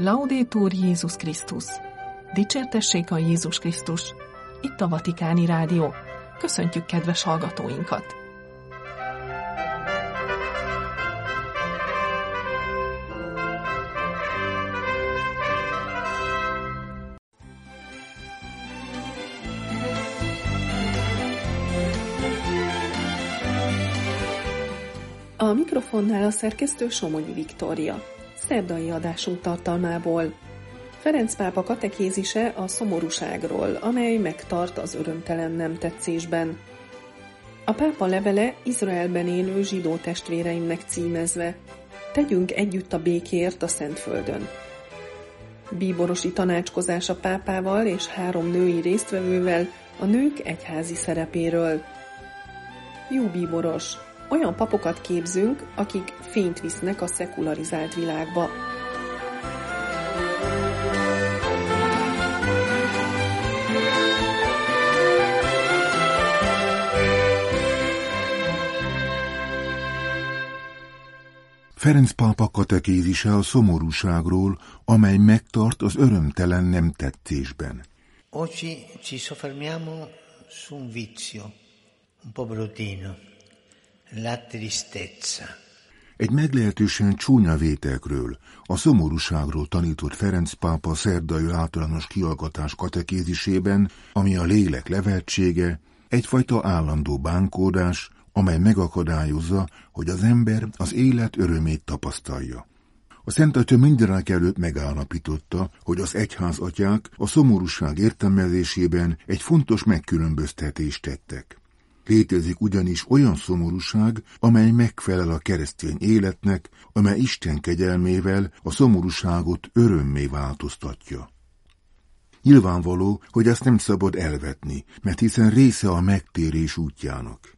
Laudétur Jézus Krisztus! Dicsértessék a Jézus Krisztus! Itt a Vatikáni Rádió. Köszöntjük kedves hallgatóinkat! A mikrofonnál a szerkesztő Somonyi Viktória. Szerdai adásunk tartalmából. Ferenc pápa katekézise a szomorúságról, amely megtart az örömtelen nem tetszésben. A pápa levele Izraelben élő zsidó testvéreimnek címezve. Tegyünk együtt a békért a Szentföldön. Bíborosi tanácskozás a pápával és három női résztvevővel a nők egyházi szerepéről. Jó bíboros, olyan papokat képzünk, akik fényt visznek a szekularizált világba. Ferenc pápa katekézise a szomorúságról, amely megtart az örömtelen nem tetszésben. Oggi ci soffermiamo su un vizio un po' bruttino, la tristezza. Egy meglehetősen csúnya vételkről, a szomorúságról tanított Ferenc pápa szerdai általános kialkotás katekézisében, ami a lélek leveltsége, egyfajta állandó bánkódás, amely megakadályozza, hogy az ember az élet örömét tapasztalja. A Szent Atya mindenek előtt megállapította, hogy az egyház atyák a szomorúság értelmezésében egy fontos megkülönböztetést tettek. Létezik ugyanis olyan szomorúság, amely megfelel a keresztény életnek, amely Isten kegyelmével a szomorúságot örömmé változtatja. Nyilvánvaló, hogy ezt nem szabad elvetni, mert hiszen része a megtérés útjának.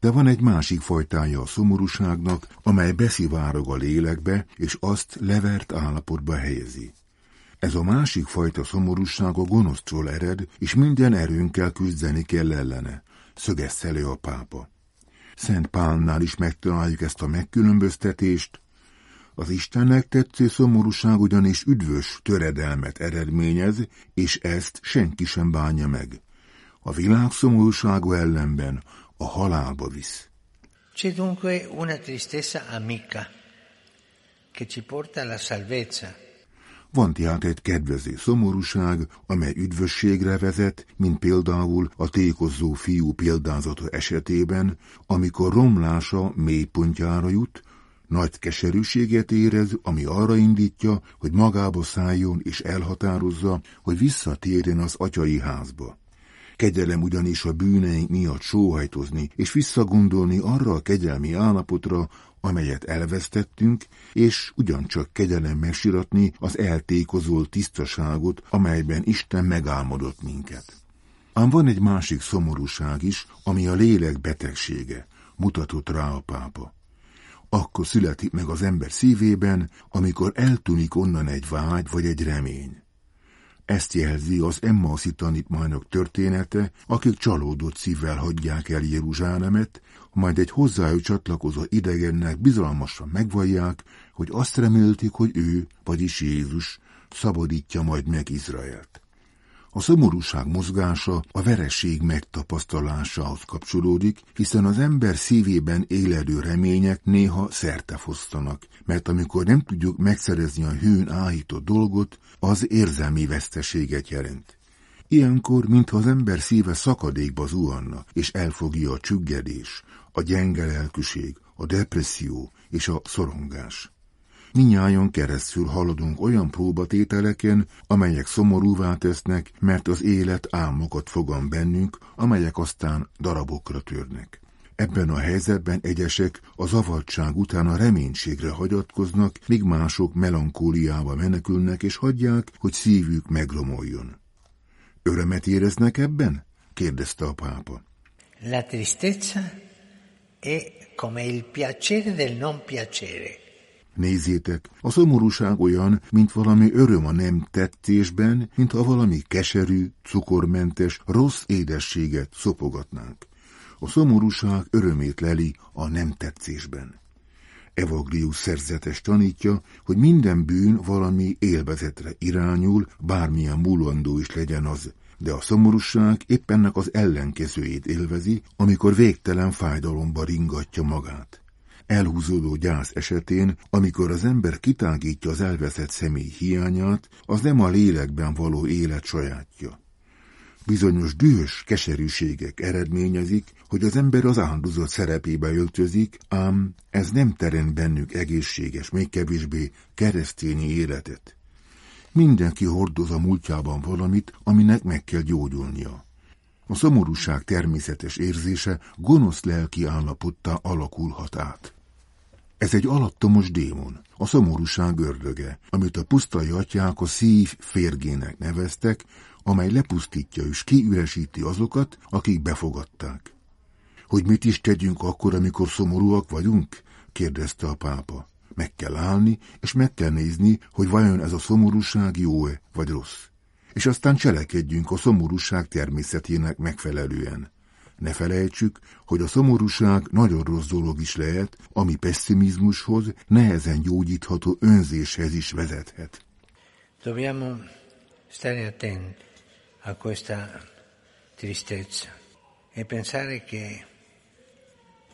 De van egy másik fajtája a szomorúságnak, amely beszivárog a lélekbe, és azt levert állapotba helyezi. Ez a másik fajta szomorúság a gonosztról ered, és minden erőnkkel küzdeni kell ellene, szögezte elő a pápa. Szent Pálnál is megtaláljuk ezt a megkülönböztetést, az Istennek tetsző szomorúság ugyanis üdvös töredelmet eredményez, és ezt senki sem bánja meg. A világ szomorúsága ellenben a halálba visz. C'è dunque una tristezza amica che ci porta alla salvezza. Van tehát egy kedvező szomorúság, amely üdvösségre vezet, mint például a tékozó fiú példázata esetében, amikor romlása mélypontjára jut, nagy keserűséget érez, ami arra indítja, hogy magába szálljon és elhatározza, hogy visszatérjen az atyai házba. Kegyelem ugyanis a bűneink miatt sóhajtozni és visszagondolni arra a kegyelmi állapotra, amelyet elvesztettünk, és ugyancsak kegyelem megsiratni az eltékozolt tisztaságot, amelyben Isten megálmodott minket. Ám van egy másik szomorúság is, ami a lélek betegsége, mutatott rá a pápa. Akkor születik meg az ember szívében, amikor eltűnik onnan egy vágy vagy egy remény. Ezt jelzi az Emmauszi tanítmányok története, akik csalódott szívvel hagyják el Jeruzsálemet, majd egy hozzájuk csatlakozó idegennek bizalmasan megvallják, hogy azt remélték, hogy ő, vagyis Jézus, szabadítja majd meg Izraelt. A szomorúság mozgása a vereség megtapasztalásához kapcsolódik, hiszen az ember szívében éledő remények néha szerte fosztanak, mert amikor nem tudjuk megszerezni a hőn áhított dolgot, az érzelmi veszteséget jelent. Ilyenkor, mintha az ember szíve szakadékba zuhanna, és elfogja a csüggedés, a gyenge lelkűség, a depresszió és a szorongás. Minnyájon keresztül haladunk olyan próbatételeken, amelyek szomorúvá tesznek, mert az élet álmokat fogan bennünk, amelyek aztán darabokra törnek. Ebben a helyzetben egyesek a zavartság után a reménységre hagyatkoznak, míg mások melankóliába menekülnek és hagyják, hogy szívük megromoljon. Örömet éreznek ebben? kérdezte a pápa. La tristezza è come il piacere del non piacere. Nézzétek, a szomorúság olyan, mint valami öröm a nem tettésben, mintha valami keserű, cukormentes, rossz édességet szopogatnánk. A szomorúság örömét leli a nem tetszésben. Evagrius szerzetes tanítja, hogy minden bűn valami élvezetre irányul, bármilyen múlandó is legyen az, de a szomorúság épp ennek az ellenkezőjét élvezi, amikor végtelen fájdalomba ringatja magát. Elhúzódó gyász esetén, amikor az ember kitágítja az elveszett személy hiányát, az nem a lélekben való élet sajátja. Bizonyos dühös keserűségek eredményezik, hogy az ember az áldozat szerepébe öltözik, ám ez nem terem bennük egészséges, még kevésbé keresztényi életet. Mindenki hordoz a múltjában valamit, aminek meg kell gyógyulnia. A szomorúság természetes érzése gonosz lelki állapottá alakulhat át. Ez egy alattomos démon, a szomorúság ördöge, amit a pusztai atyák a szív férgének neveztek, amely lepusztítja és kiüresíti azokat, akik befogadták. Hogy mit is tegyünk akkor, amikor szomorúak vagyunk? kérdezte a pápa. Meg kell állni, és meg kell nézni, hogy vajon ez a szomorúság jó-e, vagy rossz. És aztán cselekedjünk a szomorúság természetének megfelelően. Ne felejtsük, hogy a szomorúság nagyon rossz dolog is lehet, ami pessimizmushoz, nehezen gyógyítható önzéshez is vezethet. Dobbiamo stare attenti a questa tristezza e pensare che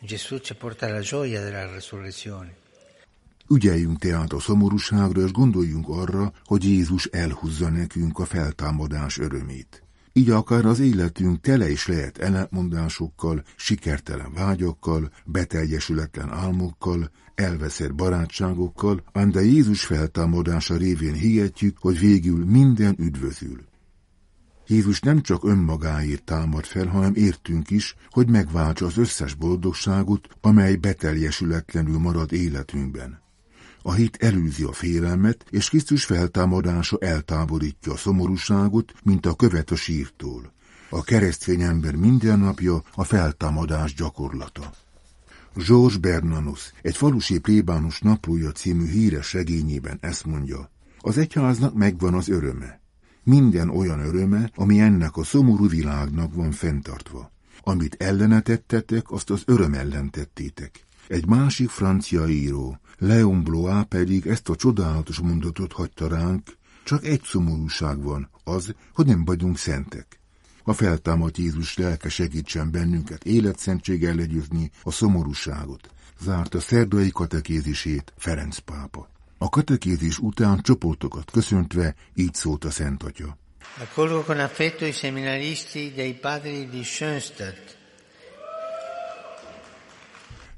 Gesù ci porta la gioia della resurrezione. Ügyeljünk tehát a szomorúságra, és gondoljunk arra, hogy Jézus elhúzza nekünk a feltámadás örömét. Így akár az életünk tele is lehet ellentmondásokkal, sikertelen vágyakkal, beteljesületlen álmokkal, elveszett barátságokkal, ám de Jézus feltámadása révén hihetjük, hogy végül minden üdvözül. Jézus nem csak önmagáért támad fel, hanem értünk is, hogy megváltsa az összes boldogságot, amely beteljesületlenül marad életünkben. A hit elűzi a félelmet, és Krisztus feltámadása eltávolítja a szomorúságot, mint a követ a sírtól. A keresztény ember mindennapja a feltámadás gyakorlata. George Bernanus egy falusi plébánus naplója című híres regényében ezt mondja. Az egyháznak megvan az öröme. Minden olyan öröme, ami ennek a szomorú világnak van fenntartva. Amit ellenetettetek, azt az öröm ellen tettétek. Egy másik francia író, Leon Blois pedig ezt a csodálatos mondatot hagyta ránk, csak egy szomorúság van, az, hogy nem vagyunk szentek. A feltámadt Jézus lelke segítsen bennünket életszentséggel legyőzni a szomorúságot, zárta szerdai katekézisét Ferenc pápa. A katekézis után csoportokat köszöntve így szólt a Szent Atya. Accolgo con affetto i seminaristi dei padri di Schönstadt,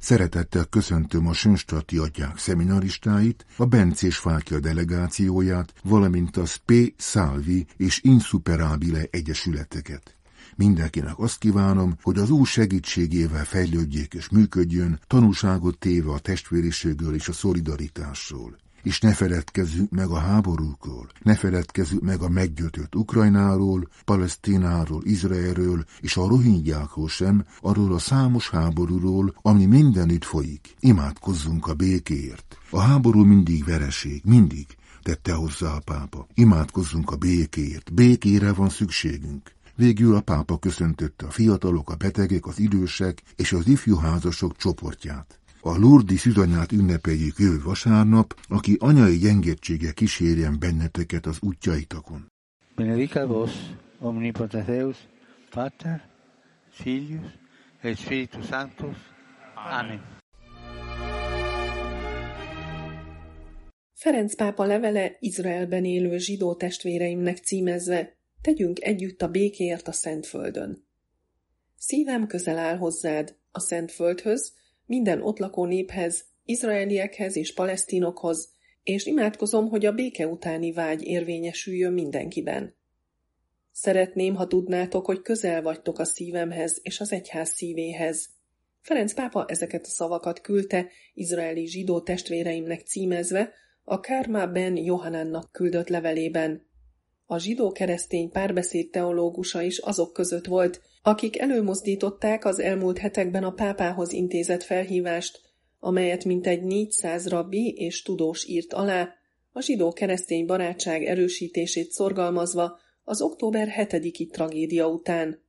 Szeretettel köszöntöm a Sönstati atyák szeminaristáit, a Bencés Fákja delegációját, valamint a Spe Salvi és Insuperabile egyesületeket. Mindenkinek azt kívánom, hogy az új segítségével fejlődjék és működjön, tanúságot téve a testvériségről és a szolidaritásról és ne feledkezzünk meg a háborúkról, ne feledkezzünk meg a meggyötött Ukrajnáról, Palesztináról, Izraelről és a rohingyákról sem, arról a számos háborúról, ami mindenütt folyik. Imádkozzunk a békéért. A háború mindig vereség, mindig, tette hozzá a pápa. Imádkozzunk a békéért, békére van szükségünk. Végül a pápa köszöntötte a fiatalok, a betegek, az idősek és az ifjú házasok csoportját. A Lurdi szüzanyát ünnepeljük jövő vasárnap, aki anyai gyengétsége kísérjen benneteket az útjaitakon. Benedica vos, omnipotens Deus, Pater, Filius, et Spiritus Sanctus. Amen. Ferenc pápa levele Izraelben élő zsidó testvéreimnek címezve, tegyünk együtt a békéért a Szentföldön. Szívem közel áll hozzád, a Szentföldhöz, minden ott lakó néphez, izraeliekhez és palesztinokhoz, és imádkozom, hogy a béke utáni vágy érvényesüljön mindenkiben. Szeretném, ha tudnátok, hogy közel vagytok a szívemhez és az egyház szívéhez. Ferenc pápa ezeket a szavakat küldte izraeli zsidó testvéreimnek címezve a Kármá ben küldött levelében. A zsidó-keresztény párbeszéd teológusa is azok között volt, akik előmozdították az elmúlt hetekben a pápához intézett felhívást, amelyet mintegy 400 rabbi és tudós írt alá, a zsidó-keresztény barátság erősítését szorgalmazva az október 7-i tragédia után.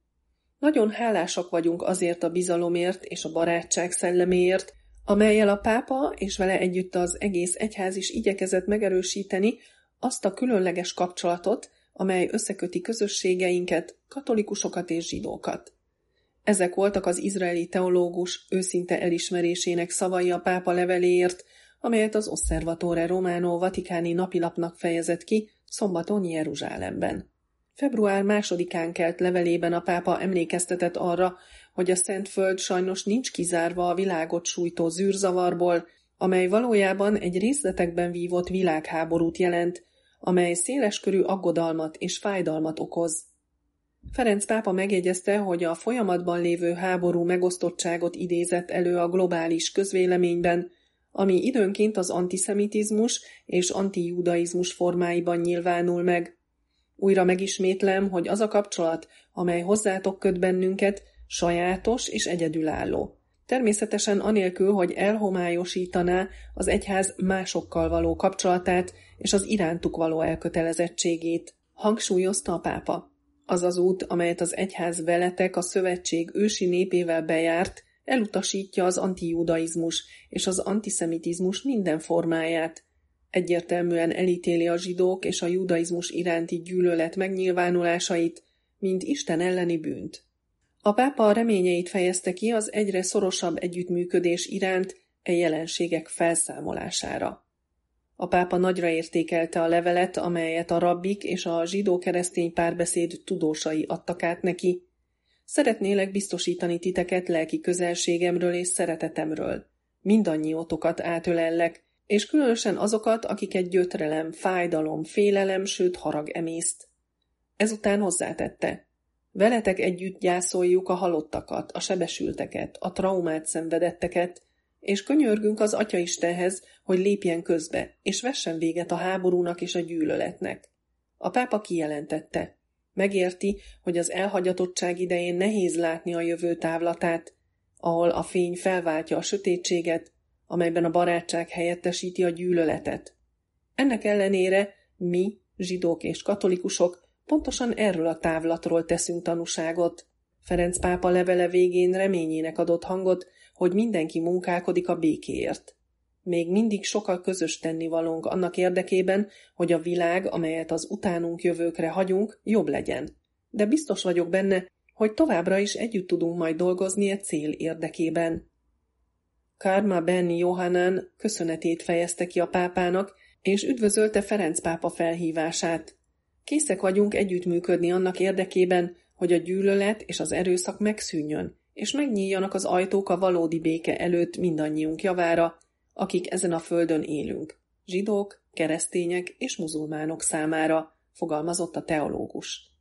Nagyon hálásak vagyunk azért a bizalomért és a barátság szelleméért, amelyel a pápa és vele együtt az egész egyház is igyekezett megerősíteni azt a különleges kapcsolatot, amely összeköti közösségeinket, katolikusokat és zsidókat. Ezek voltak az izraeli teológus őszinte elismerésének szavai a pápa leveléért, amelyet az Osservatore Romano vatikáni napilapnak fejezett ki szombaton Jeruzsálemben. Február másodikán kelt levelében a pápa emlékeztetett arra, hogy a Szentföld sajnos nincs kizárva a világot sújtó zűrzavarból, amely valójában egy részletekben vívott világháborút jelent, amely széleskörű aggodalmat és fájdalmat okoz. Ferenc pápa megjegyezte, hogy a folyamatban lévő háború megosztottságot idézett elő a globális közvéleményben, ami időnként az antiszemitizmus és antijudaizmus formáiban nyilvánul meg. Újra megismétlem, hogy az a kapcsolat, amely hozzátok köt bennünket, sajátos és egyedülálló. Természetesen anélkül, hogy elhomályosítaná az egyház másokkal való kapcsolatát és az irántuk való elkötelezettségét, hangsúlyozta a pápa. Az az út, amelyet az egyház veletek a szövetség ősi népével bejárt, elutasítja az antijudaizmus és az antiszemitizmus minden formáját. Egyértelműen elítéli a zsidók és a judaizmus iránti gyűlölet megnyilvánulásait, mint Isten elleni bűnt. A pápa reményeit fejezte ki az egyre szorosabb együttműködés iránt e jelenségek felszámolására. A pápa nagyra értékelte a levelet, amelyet a rabbik és a zsidó-keresztény párbeszéd tudósai adtak át neki. Szeretnélek biztosítani titeket lelki közelségemről és szeretetemről. Mindannyiótokat átölellek, és különösen azokat, akiket gyötrelem, fájdalom, félelem, sőt harag emészt. Ezután hozzátette. Veletek együtt gyászoljuk a halottakat, a sebesülteket, a traumát szenvedetteket, és könyörgünk az Istenhez, hogy lépjen közbe, és vessen véget a háborúnak és a gyűlöletnek. A pápa kijelentette. Megérti, hogy az elhagyatottság idején nehéz látni a jövő távlatát, ahol a fény felváltja a sötétséget, amelyben a barátság helyettesíti a gyűlöletet. Ennek ellenére mi, zsidók és katolikusok, pontosan erről a távlatról teszünk tanúságot. Ferenc pápa levele végén reményének adott hangot, hogy mindenki munkálkodik a békéért. Még mindig sokkal közös tennivalónk annak érdekében, hogy a világ, amelyet az utánunk jövőkre hagyunk, jobb legyen. De biztos vagyok benne, hogy továbbra is együtt tudunk majd dolgozni egy cél érdekében. Karma Ben Johanan köszönetét fejezte ki a pápának, és üdvözölte Ferenc pápa felhívását. Készek vagyunk együttműködni annak érdekében, hogy a gyűlölet és az erőszak megszűnjön, és megnyíljanak az ajtók a valódi béke előtt mindannyiunk javára, akik ezen a földön élünk, zsidók, keresztények és muzulmánok számára, fogalmazott a teológus.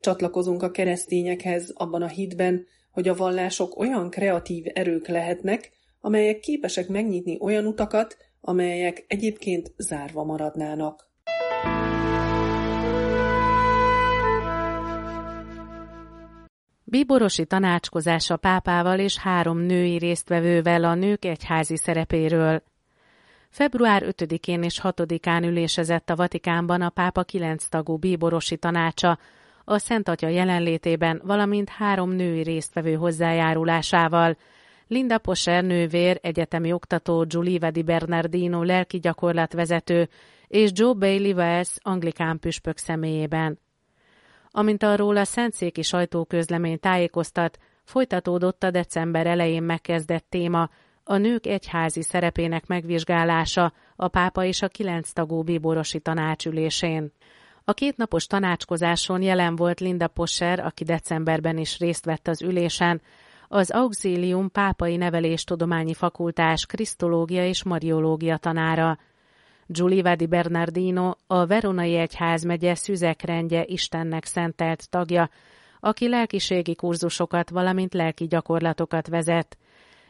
Csatlakozunk a keresztényekhez abban a hitben, hogy a vallások olyan kreatív erők lehetnek, amelyek képesek megnyitni olyan utakat, amelyek egyébként zárva maradnának. Bíborosi tanácskozása pápával és három női résztvevővel a nők egyházi szerepéről. Február 5-én és 6-án ülésezett a Vatikánban a pápa kilenc tagú bíborosi tanácsa, a Szent Atya jelenlétében, valamint három női résztvevő hozzájárulásával. Linda Poser nővér, egyetemi oktató, Julie Vedi Bernardino lelki gyakorlatvezető és Joe Bailey Wells anglikán püspök személyében. Amint arról a Szentszéki sajtóközlemény tájékoztat, folytatódott a december elején megkezdett téma, a nők egyházi szerepének megvizsgálása a pápa és a kilenc tagú bíborosi tanácsülésén. A kétnapos tanácskozáson jelen volt Linda Posser, aki decemberben is részt vett az ülésen, az Auxilium pápai neveléstudományi fakultás krisztológia és mariológia tanára. Giulia Vadi Bernardino, a Veronai Egyházmegye szüzekrendje Istennek szentelt tagja, aki lelkiségi kurzusokat, valamint lelki gyakorlatokat vezet,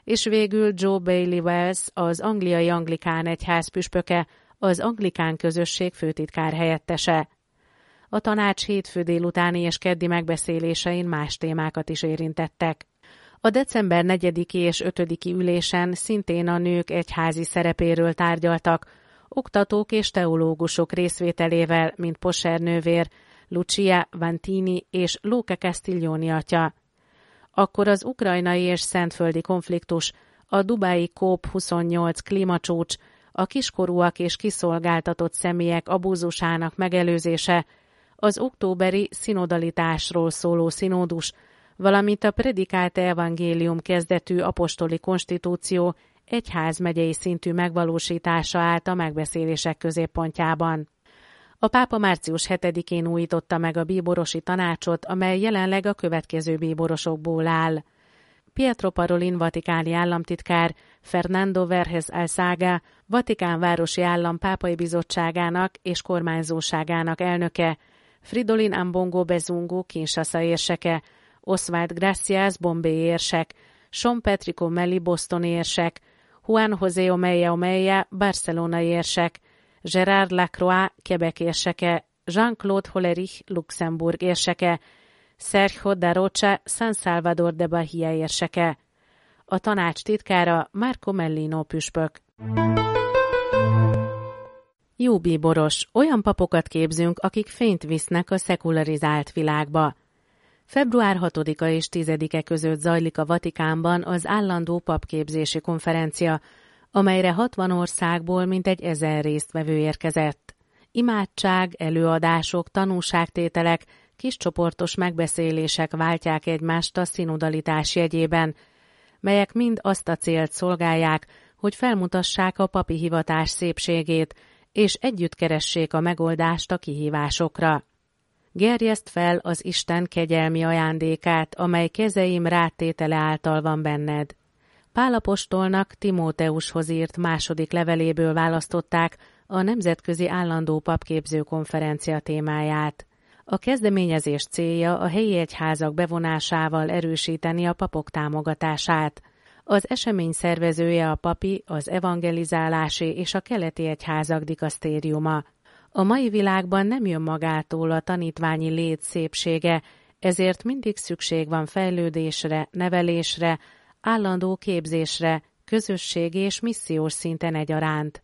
és végül Joe Bailey Wells, az angliai anglikán egyház püspöke, az anglikán közösség főtitkár helyettese. A tanács hétfő délutáni és keddi megbeszélésein más témákat is érintettek. A december 4 és 5 ülésen szintén a nők egyházi szerepéről tárgyaltak, oktatók és teológusok részvételével, mint Poser nővér, Lucia Vantini és Luca Castiglioni atya. Akkor az ukrajnai és szentföldi konfliktus, a Dubai COP28 klímacsúcs, a kiskorúak és kiszolgáltatott személyek abúzusának megelőzése, az októberi szinodalitásról szóló színódus, valamint a predikált evangélium kezdetű apostoli konstitúció egyházmegyei szintű megvalósítása állt a megbeszélések középpontjában. A pápa március 7-én újította meg a bíborosi tanácsot, amely jelenleg a következő bíborosokból áll. Pietro Parolin vatikáni államtitkár, Fernando Verhez Alsaga, Vatikán városi állam pápai bizottságának és kormányzóságának elnöke, Fridolin Ambongo Bezungo Kinshasa érseke, Oswald Gracias Bombay érsek, Sean Petrico Melli Boston érsek, Juan José Omeya Omeya Barcelona érsek, Gerard Lacroix Quebec érseke, Jean-Claude Hollerich Luxemburg érseke, Sergio da Rocha San Salvador de Bahia érseke. A tanács titkára Marco Mellino püspök. Jó bíboros, olyan papokat képzünk, akik fényt visznek a szekularizált világba. Február 6-a és 10-e között zajlik a Vatikánban az állandó papképzési konferencia, amelyre 60 országból mintegy ezer résztvevő érkezett. Imádság, előadások, tanúságtételek, kiscsoportos megbeszélések váltják egymást a szinodalitás jegyében, melyek mind azt a célt szolgálják, hogy felmutassák a papi hivatás szépségét, és együtt keressék a megoldást a kihívásokra. Gerjeszt fel az Isten kegyelmi ajándékát, amely kezeim rátétele által van benned. Pálapostolnak Timóteushoz írt második leveléből választották a Nemzetközi Állandó Papképző Konferencia témáját. A kezdeményezés célja a helyi egyházak bevonásával erősíteni a papok támogatását. Az esemény szervezője a papi, az evangelizálási és a keleti egyházak dikasztériuma. A mai világban nem jön magától a tanítványi lét szépsége, ezért mindig szükség van fejlődésre, nevelésre, állandó képzésre, közösségi és missziós szinten egyaránt.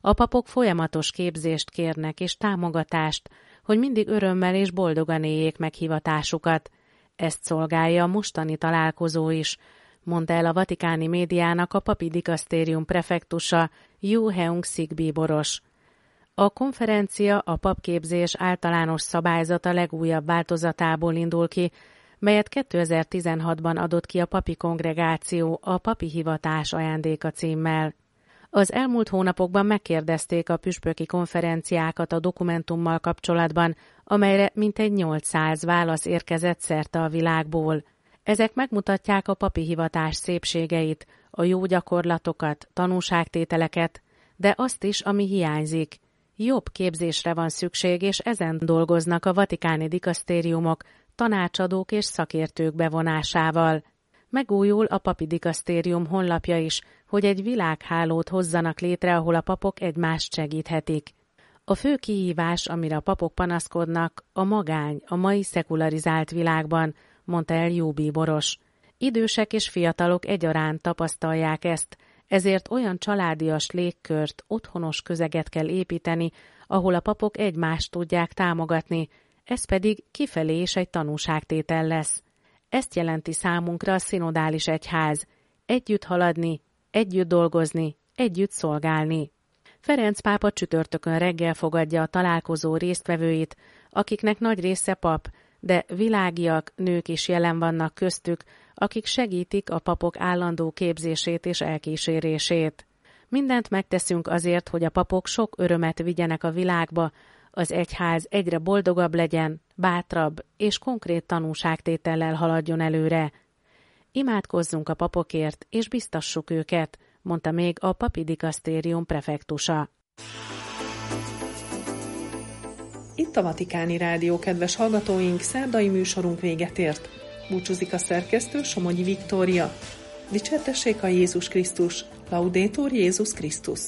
A papok folyamatos képzést kérnek és támogatást, hogy mindig örömmel és boldogan éljék meg hivatásukat. Ezt szolgálja a mostani találkozó is, mondta el a vatikáni médiának a papi dikasztérium prefektusa Yu Heung Sik bíboros. A konferencia a papképzés általános szabályzata legújabb változatából indul ki, melyet 2016-ban adott ki a papi kongregáció a papi hivatás ajándéka címmel. Az elmúlt hónapokban megkérdezték a püspöki konferenciákat a dokumentummal kapcsolatban, amelyre mintegy 800 válasz érkezett szerte a világból. Ezek megmutatják a papi hivatás szépségeit, a jó gyakorlatokat, tanúságtételeket, de azt is, ami hiányzik. Jobb képzésre van szükség, és ezen dolgoznak a vatikáni dikasztériumok, tanácsadók és szakértők bevonásával. Megújul a papi dikasztérium honlapja is, hogy egy világhálót hozzanak létre, ahol a papok egymást segíthetik. A fő kihívás, amire a papok panaszkodnak, a magány a mai szekularizált világban, mondta el Jóbi Boros. Idősek és fiatalok egyaránt tapasztalják ezt, ezért olyan családias légkört, otthonos közeget kell építeni, ahol a papok egymást tudják támogatni, ez pedig kifelé is egy tanúságtétel lesz. Ezt jelenti számunkra a szinodális egyház. Együtt haladni, együtt dolgozni, együtt szolgálni. Ferenc pápa csütörtökön reggel fogadja a találkozó résztvevőit, akiknek nagy része pap, de világiak, nők is jelen vannak köztük, akik segítik a papok állandó képzését és elkísérését. Mindent megteszünk azért, hogy a papok sok örömet vigyenek a világba, az egyház egyre boldogabb legyen, bátrabb és konkrét tanúságtétellel haladjon előre. Imádkozzunk a papokért, és biztassuk őket, mondta még a papi dikasztérium prefektusa. Itt a Vatikáni Rádió, kedves hallgatóink, szerdai műsorunk véget ért. Búcsúzik a szerkesztő Somogyi Viktória. Dicsértessék a Jézus Krisztus, Laudétur Jézus Krisztus.